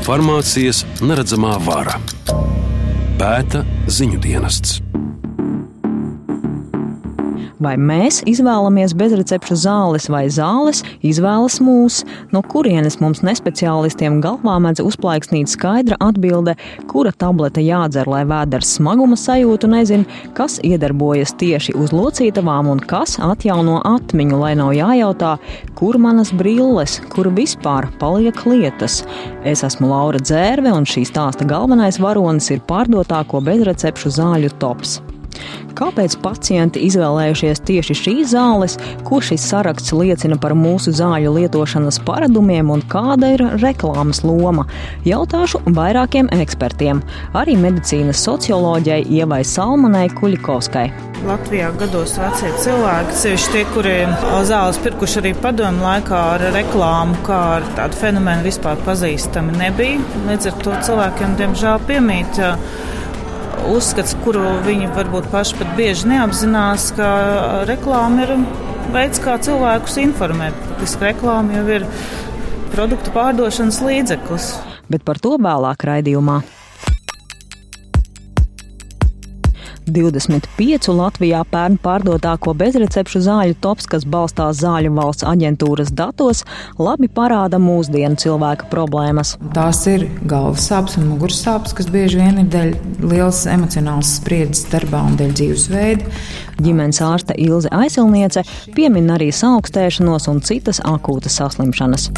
Farmācijas neredzamā vara pēta ziņu dienests. Vai mēs izvēlamies bezrecepšu zāles vai zāles izvēlas mūs, no kurienes mums nespeciālistiem galvā mēdz uzplaiksnīt skaidra atbilde, kura tablete jādzer, lai vēders smaguma sajūtu nezin, kas iedarbojas tieši uz locītavām un kas atjauno atmiņu, lai nav jājautā, kur manas brilles, kur vispār paliek lietas. Es esmu Laura Dzērve un šī stāsta galvenais varonis ir pārdotāko bezrecepšu zāļu tops. Kāpēc pacienti izvēlējušies tieši šīs zāles, ko šis saraksts liecina par mūsu zāļu lietošanas paradumiem un kāda ir reklāmas loma? Jautāšu vairākiem ekspertiem, arī medicīnas socioloģijai Ievai Salmanai Kuļikovskai. Latvijā gados vecie cilvēki, sevišķi tie, kuriem zāles pirkuši arī padomu laikā ar reklāmu, kā ar tādu fenomenu vispār pazīstami nebija. Līdz ar to cilvēkiem, diemžēl, piemīt uzskats, kuru viņi varbūt paši pat bieži neapzinās, ka reklāma ir veids, kā cilvēkus informēt. Patiesībā reklāma jau ir produktu pārdošanas līdzeklis. Bet par to vēlāk raidījumā. 25 Latvijā pērn pārdotāko bezrecepšu zāļu tops, kas balstās Zāļu valsts aģentūras datos, labi parāda mūsdienu cilvēka problēmas. Tās ir galvas sāpes un muguras sāpes, kas bieži vien ir dēļ lielas emocionālas spriedzes darbā un dēļ dzīvesveida. Ģimenes ārste Ilze Aisilniece piemin arī saaugstēšanos un citas akūtas saslimšanas.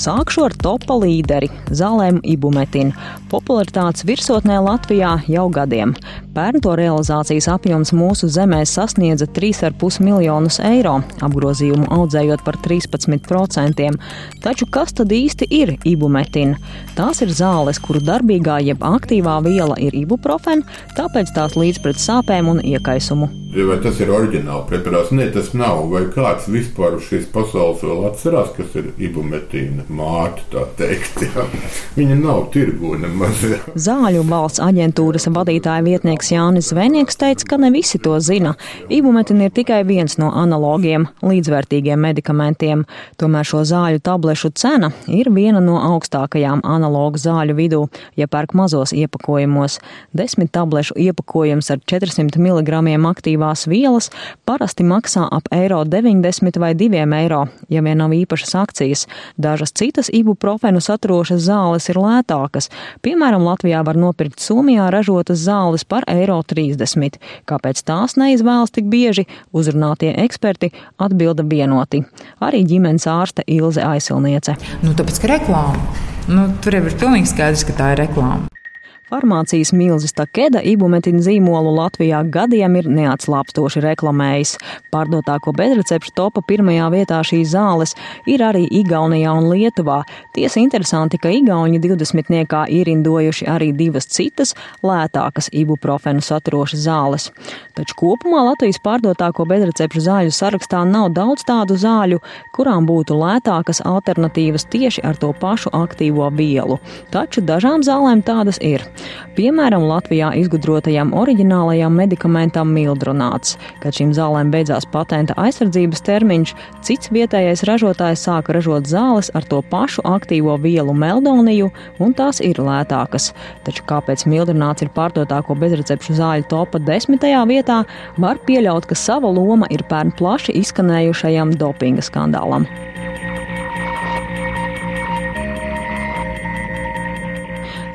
Sākšu ar topa līderi - zālēm ibumetinu. Popularitātes virsotnē Latvijā jau gadiem. Pērn to realizācijas apjoms mūsu zemē sasniedza 3,5 miljonus eiro, apgrozījumu audzējot par 13%. Taču kas tad īsti ir ibumetina? Tās ir zāles, kuru darbīgā jeb aktīvā viela ir ibuprofena, tāpēc tās līdz pret sāpēm un iekaisumu. Vai tas ir oriģināls preparāts? Nē, tas nav. Vai kāds vispār uz šīs pasaules vēl atcerās, kas ir ibumetīna māte, tā teikt? Jā. Viņa nav tirgu nemaz. Jā. Zāļu valsts aģentūras vadītāja vietnieks Jānis Zvejnieks teica, ka ne visi to zina. Ibumetina ir tikai viens no analogiem, līdzvērtīgiem medikamentiem. Tomēr šo zāļu tablešu cena ir viena no augstākajām analogu zāļu vidū, ja pērk mazos iepakojumos. Desmit tablešu iepakojums ar 400 mg aktīvās vielas parasti maksā ap eiro 90 vai 2 eiro, ja vien nav īpašas akcijas. Dažas citas ibuprofenu saturošas zāles ir lētākas. Piemēram, Latvijā var nopirkt Somijā ražotas zāles par eiro 30. Kāpēc tās neizvēlas tik bieži, uzrunātie eksperti atbilda vienoti. Arī ģimenes ārste Ilze Aisilniece. Nu, tāpēc, ka reklāma. Nu, tur jau ir pilnīgi skaidrs, ka tā ir reklāma. Farmācijas milzis Takeda ibumetina zīmolu Latvijā gadiem ir neatslāpstoši reklamējis. Pārdotāko bezrecepšu topa pirmajā vietā šīs zāles ir arī Igaunijā un Lietuvā. Tiesa interesanti, ka Igauni 20. ierindojuši arī divas citas lētākas ibuprofenu saturošas zāles. Taču kopumā Latvijas pārdotāko bezrecepšu zāļu sarakstā nav daudz tādu zāļu, kurām būtu lētākas alternatīvas tieši ar to pašu aktīvo vielu. Taču dažām zālēm tādas ir. Piemēram, Latvijā izgudrotajam oriģinālajam medikamentam mildronāts. Kad šīm zālēm beidzās patenta aizsardzības termiņš, cits vietējais ražotājs sāka ražot zāles ar to pašu aktīvo vielu meldoniju, un tās ir lētākas. Taču kāpēc mildronāts ir pārdotāko bezrecepšu zāļu topa desmitajā vietā, var pieļaut, ka sava loma ir pērn plaši izskanējušajam dopinga skandālam.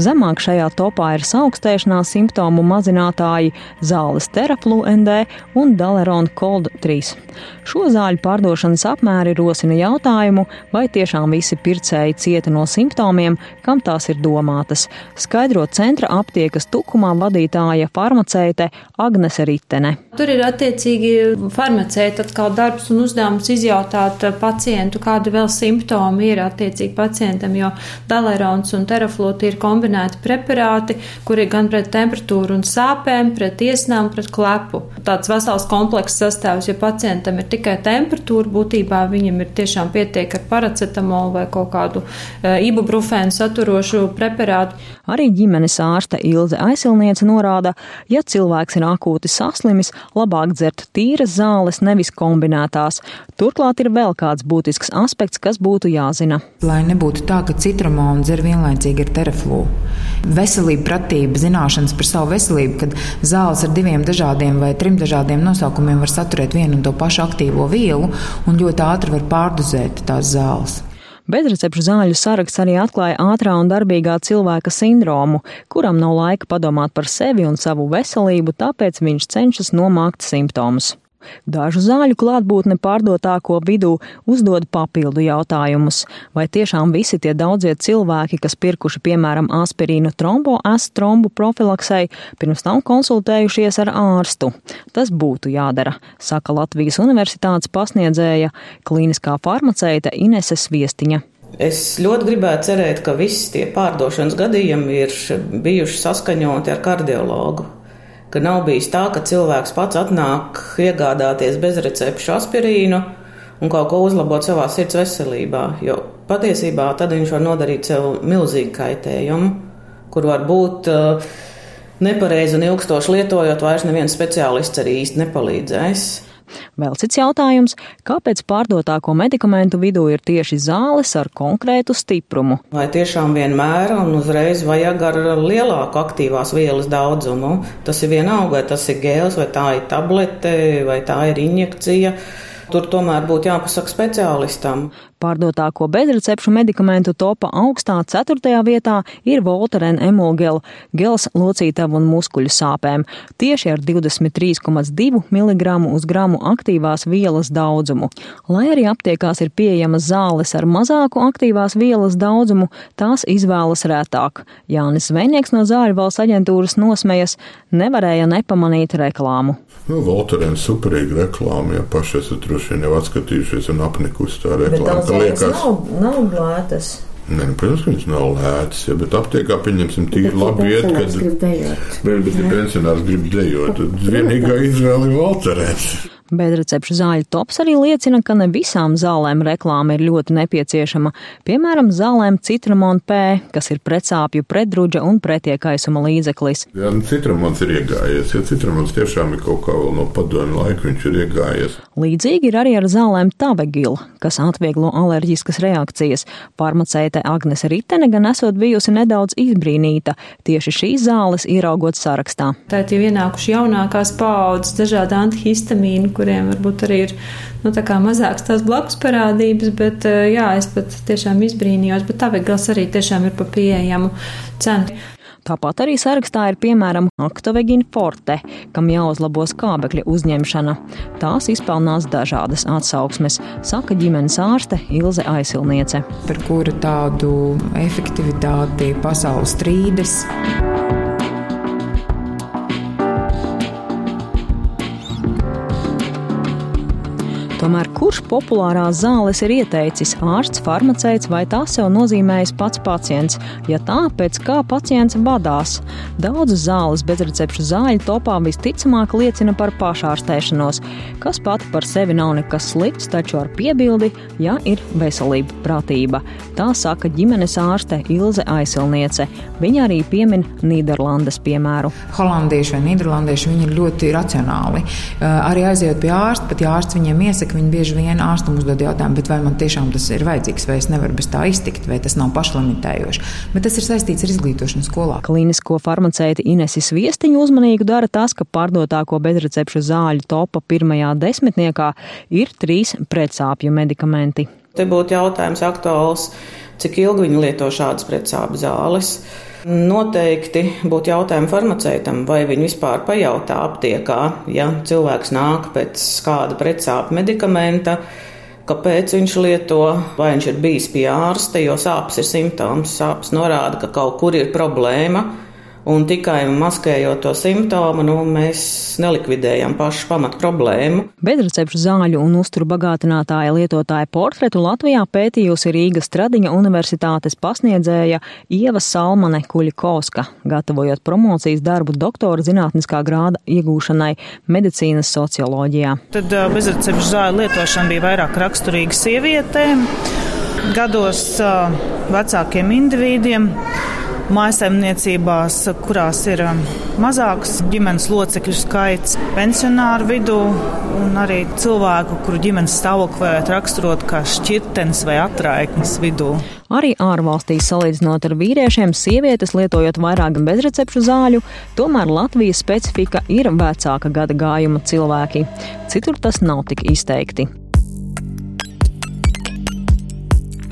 Zemāk šajā topā ir saaugstēšanās simptomu mazinātāji zāles teraplu ND un Daleron Cold 3. Šo zāļu pārdošanas apmēri rosina jautājumu, vai tiešām visi pircēji cieta no simptomiem, kam tās ir domātas. Skaidro centra aptiekas tukumā vadītāja farmaceite Agnese Ritene. Tur ir attiecīgi farmaceita atkal darbs un uzdevums izjautāt pacientu, kādi vēl simptomi ir attiecīgi pacientam, jo Dalerons un teraflūti ir kombinēti preparāti, kuri gan pret temperatūru un sāpēm, pret iesnām, pret klepu. Tāds vesels komplekss sastāvs, ja pacientam pacientam ir tikai temperatūra, būtībā viņam ir tiešām pietiek ar paracetamolu vai kaut kādu uh, ibuprofēnu saturošu preparātu. Arī ģimenes ārste Ilze Aisilniece norāda, ja cilvēks ir akūti saslimis, labāk dzert tīras zāles, nevis kombinētās. Turklāt ir vēl kāds būtisks aspekts, kas būtu jāzina. Lai nebūtu tā, ka citromonu dzer vienlaicīgi ar teraflu. Veselība, pratība, zināšanas par savu veselību, kad zāles ar diviem dažādiem vai trim dažādiem nosaukumiem var saturēt vienu un to pašu aktīvo vielu un ļoti ātri var pārdozēt tās zāles. Bezrecepšu zāļu saraksts arī atklāja ātrā un darbīgā cilvēka sindromu, kuram nav laika padomāt par sevi un savu veselību, tāpēc viņš cenšas nomākt simptomus. Dažu zāļu klātbūtne pārdotāko vidū uzdod papildu jautājumus. Vai tiešām visi tie daudzie cilvēki, kas pirkuši piemēram aspirīnu trombo trombu profilaksei, pirms tam konsultējušies ar ārstu? Tas būtu jādara, saka Latvijas Universitātes pasniedzēja klīniskā farmaceite Inese Sviestiņa. Es ļoti gribētu cerēt, ka visi tie pārdošanas gadījumi ir bijuši saskaņoti ar kardiologu ka nav bijis tā, ka cilvēks pats atnāk iegādāties bezrecepšu aspirīnu un kaut ko uzlabot savā sirds veselībā. Jo patiesībā tad viņš var nodarīt sev milzīgu kaitējumu, kur var būt uh, nepareizi un ilgstoši lietojot, vairs neviens speciālists arī īsti nepalīdzēs. Vēl cits jautājums - kāpēc pārdotāko medikamentu vidū ir tieši zāles ar konkrētu stiprumu? Vai tiešām vienmēr un uzreiz vajag ar lielāku aktīvās vielas daudzumu? Tas ir vienalga, vai tas ir gēls, vai tā ir tablete, vai tā ir injekcija. Tur tomēr būtu jāpasaka speciālistam. Pārdotāko bezrecepšu medikamentu topa augstā ceturtajā vietā ir Voltaren emulgel, gels locītavu un muskuļu sāpēm, tieši ar 23,2 mg uz gramu aktīvās vielas daudzumu. Lai arī aptiekās ir pieejamas zāles ar mazāku aktīvās vielas daudzumu, tās izvēlas rētāk. Jānis Zvejnieks no Zāļu valsts aģentūras nosmējas, nevarēja nepamanīt reklāmu. Nu, Voltaren superīga reklāma, ja paši esat droši vien jau atskatījušies un apnikusi tā reklāma liekas. Nav, nav lētas. Nē, nu, protams, ka viņas nav lētas, ja, bet aptiekā pieņemsim tīri labi iet, kad. Bet, bet ja pensionārs grib dejot, tad vienīgā izvēle ir Valterēns. Bezrecepšu zāļu tops arī liecina, ka ne visām zālēm reklāma ir ļoti nepieciešama. Piemēram, zālēm citramon P, kas ir pretsāpju, pretdruģa un pretiekaisuma līdzeklis. Jā, nu, citramons ir iegājies. Ja citramons tiešām ir kaut kā vēl no padomju laika, viņš ir iegājies. Līdzīgi ir arī ar zālēm Tavegil, kas atvieglo alerģiskas reakcijas. Farmaceite Agnes Ritene gan esot bijusi nedaudz izbrīnīta tieši šīs zāles ieraugot sarakstā. Tā ir ienākuši jaunākās paaudzes dažādi antihistamīni, kuriem varbūt arī ir nu, tā mazākas tās blakus parādības, bet eh, jā, es pat tiešām izbrīnījos, bet tā vegals arī tiešām ir pa pieejamu cenu. Tāpat arī sarakstā ir piemēram Actovegina Forte, kam jāuzlabo skābekļa uzņemšana. Tās izpelnās dažādas atsauksmes, saka ģimenes ārste Ilze Aisilniece. Par kura tādu efektivitāti pasaules strīdes. Tomēr kurš populārās zāles ir ieteicis - ārsts, farmaceits vai tās sev nozīmējis pats pacients? Ja tā, pēc kā pacients vadās? Daudzas zāles bezrecepšu zāļu topā visticamāk liecina par pašārstēšanos, kas pati par sevi nav nekas slikts, taču ar piebildi, ja ir veselība, prātība. Tā saka ģimenes ārste Ilze Aisilniece. Viņa arī piemin Nīderlandes piemēru. Holandieši vai Nīderlandieši viņi ir ļoti racionāli. Arī aiziet pie ārsta, pat ja ārsts viņiem iesaka ka viņi bieži vien ārstam uzdod jautājumu, vai man tiešām tas ir vajadzīgs, vai es nevaru bez tā iztikt, vai tas nav pašlimitējoši. Bet tas ir saistīts ar izglītošanu skolā. Klinisko farmaceiti Inesis Viestiņu uzmanīgu dara tas, ka pārdotāko bezrecepšu zāļu topa pirmajā desmitniekā ir trīs pretsāpju medikamenti. Te būtu jautājums aktuāls, cik ilgi viņi lieto šādas pretsāpju zāles. Noteikti būtu jautājumi farmaceitam, vai viņi vispār pajautā aptiekā, ja cilvēks nāk pēc kāda pretsāpju medikamenta, kāpēc viņš lieto, vai viņš ir bijis pie ārsta, jo sāpes ir simptoms, sāpes norāda, ka kaut kur ir problēma. Un tikai maskējot to simptomu, nu, mēs nelikvidējam pašu pamat problēmu. Bezrecepšu zāļu un uzturu bagātinātāja lietotāja portretu Latvijā pētījusi Rīgas Tradiņa Universitātes pasniedzēja Ieva Salmane Kuļikovska, gatavojot promocijas darbu doktora zinātniskā grāda iegūšanai medicīnas socioloģijā. Tad bezrecepšu zāļu lietošana bija vairāk raksturīga sievietēm, gados vecākiem individiem mājasemniecībās, kurās ir um, mazāks ģimenes locekļu skaits, pensionāru vidū un arī cilvēku, kuru ģimenes stāvokli varētu raksturot kā šķirtenis vai atraiknis vidū. Arī ārvalstīs salīdzinot ar vīriešiem, sievietes lietojot vairāk bezrecepšu zāļu, tomēr Latvijas specifika ir vecāka gada gājuma cilvēki. Citur tas nav tik izteikti.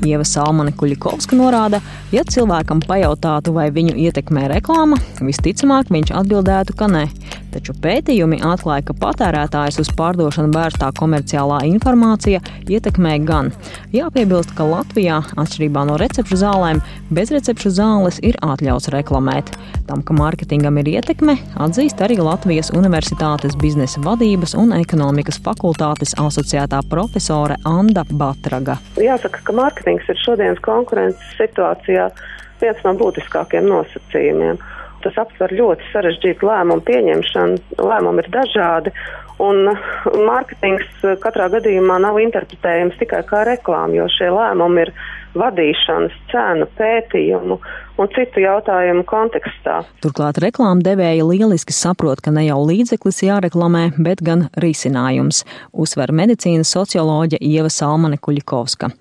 Ieva Salmane Kuļikovska norāda, ja cilvēkam pajautātu, vai viņu ietekmē reklāma, visticamāk viņš atbildētu, ka nē. Taču pētījumi atklāja, ka patērētājs uz pārdošanu vērstā komerciālā informācija ietekmē gan. Jāpiebilst, ka Latvijā, atšķirībā no recepšu zālēm, bezrecepšu zāles ir atļauts reklamēt. Tam, ka mārketingam ir ietekme, atzīst arī Latvijas Universitātes biznesa vadības un ekonomikas fakultātes asociētā profesore Anda Batraga. Jāsaka, ka mārketings ir šodienas konkurences situācijā viens no būtiskākajiem nosacījumiem. Tas aptver ļoti sarežģītu lēmumu pieņemšanu. Lēmumi ir dažādi, un mārketings katrā gadījumā nav interpretējams tikai kā reklāma, jo šie lēmumi ir vadīšanas, cenu, pētījumu un citu jautājumu kontekstā. Turklāt reklāma devēja lieliski saprot, ka ne jau līdzeklis jāreklamē, bet gan risinājums, uzsver medicīnas socioloģe Ieva Salmane Kuļikovska.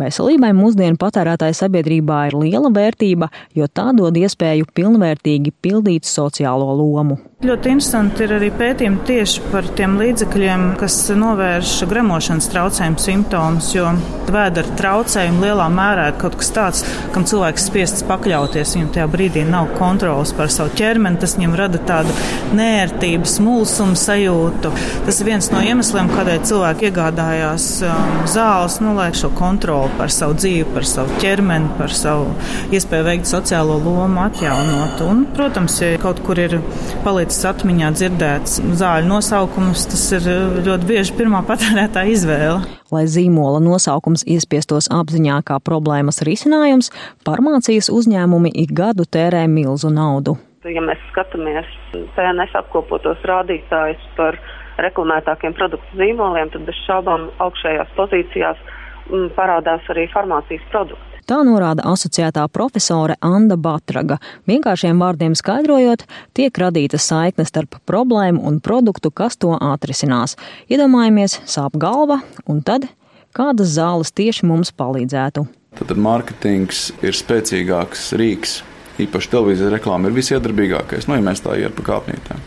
Veselībai mūsdienu patērētāja sabiedrībā ir liela vērtība, jo tā dod iespēju pilnvērtīgi pildīt sociālo lomu. Ļoti interesanti ir arī pētījumi tieši par tiem līdzekļiem, kas novērš gremošanas traucējumu simptomus, jo vēdera traucējumi lielā mērā ir kaut kas tāds, kam cilvēks spiests pakļauties. Viņam tajā brīdī nav kontrolas par savu ķermeni, tas viņam rada tādu nērtību, smulsumu sajūtu. Tas ir viens no iemesliem, kādēļ cilvēki iegādājās um, zāles, nu, lai šo kontroli par savu dzīvi, par savu ķermeni, par savu iespēju veikt sociālo lomu atjaunot. Un, protams, ja kaut kur ir palīdzējis palicis atmiņā dzirdēts zāļu nosaukums, tas ir eh, ļoti bieži pirmā patērētāja izvēle. Lai zīmola nosaukums iespiestos apziņā kā problēmas risinājums, farmācijas uzņēmumi ik gadu tērē milzu naudu. Ja mēs skatāmies PNS apkopotos rādītājus par reklamētākiem produktu zīmoliem, tad bez šaubām augšējās pozīcijās mm, parādās arī farmācijas produkti. Tā norāda asociētā profesore Anda Batraga. Vienkāršiem vārdiem skaidrojot, tiek radīta saikne starp problēmu un produktu, kas to atrisinās. Iedomājamies, sāp galva, un tad kādas zāles tieši mums palīdzētu. Tad mārketings ir spēcīgāks rīks īpaši televīzijas reklāma ir visiedarbīgākais, nu, ja mēs tā iet pa kāpnītēm.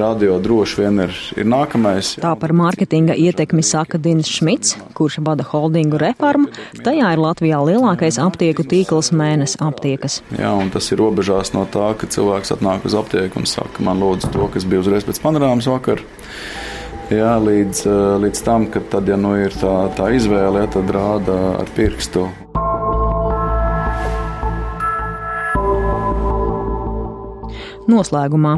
Radio droši vien ir, ir nākamais. Tā par mārketinga ietekmi saka Dins Šmits, kurš vada holdingu reformu. Tajā ir Latvijā lielākais aptieku tīkls mēnesis aptiekas. Jā, un tas ir robežās no tā, ka cilvēks atnāk uz aptieku un saka, man lūdzu to, kas bija uzreiz pēc panorāmas vakar. Jā, līdz, līdz tam, ka tad, ja nu ir tā, tā izvēle, ja, tad rāda ar pirkstu Noslēgumā,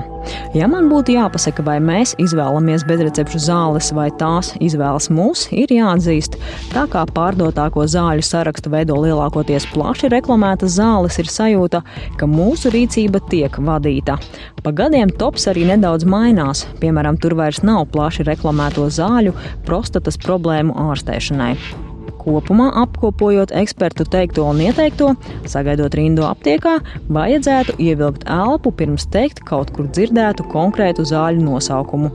ja man būtu jāpasaka, vai mēs izvēlamies bezrecepšu zāles vai tās izvēlas mūs, ir jāatzīst, tā kā pārdotāko zāļu sarakstu veido lielākoties plaši reklamētas zāles, ir sajūta, ka mūsu rīcība tiek vadīta. Pa gadiem tops arī nedaudz mainās, piemēram, tur vairs nav plaši reklamēto zāļu prostatas problēmu ārstēšanai. Kopumā apkopojot ekspertu teikto un ieteikto, sagaidot rindu aptiekā, vajadzētu ievilkt elpu pirms teikt kaut kur dzirdētu konkrētu zāļu nosaukumu.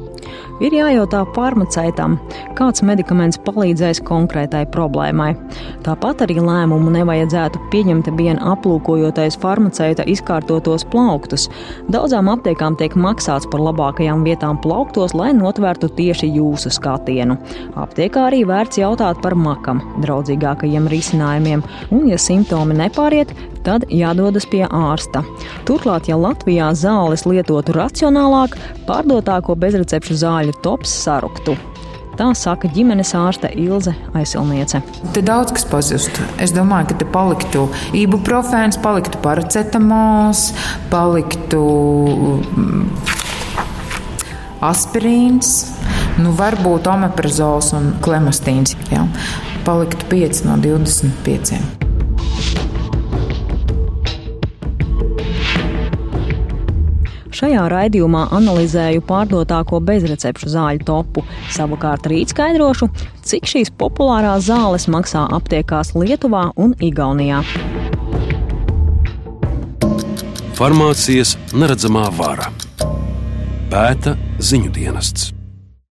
Ir jājautā farmaceitam, kāds medikaments palīdzēs konkrētai problēmai. Tāpat arī lēmumu nevajadzētu pieņemt vien aplūkojoties farmaceita izkārtotos plauktus. Daudzām aptiekām tiek maksāts par labākajām vietām plauktos, lai notvērtu tieši jūsu skatienu. Aptiekā arī vērts jautāt par makam, draudzīgākajiem risinājumiem, un, ja simptomi nepāriet, tad jādodas pie ārsta. Turklāt, ja Latvijā zāles lietotu racionālāk, pārdotāko bezrecepšu zāļu tops saruktu. Tā saka ģimenes ārste Ilze Aisilniece. Te daudz kas pazustu. Es domāju, ka te paliktu ibuprofēns, paliktu paracetamāls, paliktu mm, aspirīns, nu varbūt omeprazols un klemastīns. Ja? Paliktu 5 no 25. Šajā raidījumā analizēju pārdotāko bezrecepšu zāļu topu. Savukārt rīt skaidrošu, cik šīs populārās zāles maksā aptiekās Lietuvā un Igaunijā. Farmācijas neredzamā vara pēta ziņu dienests.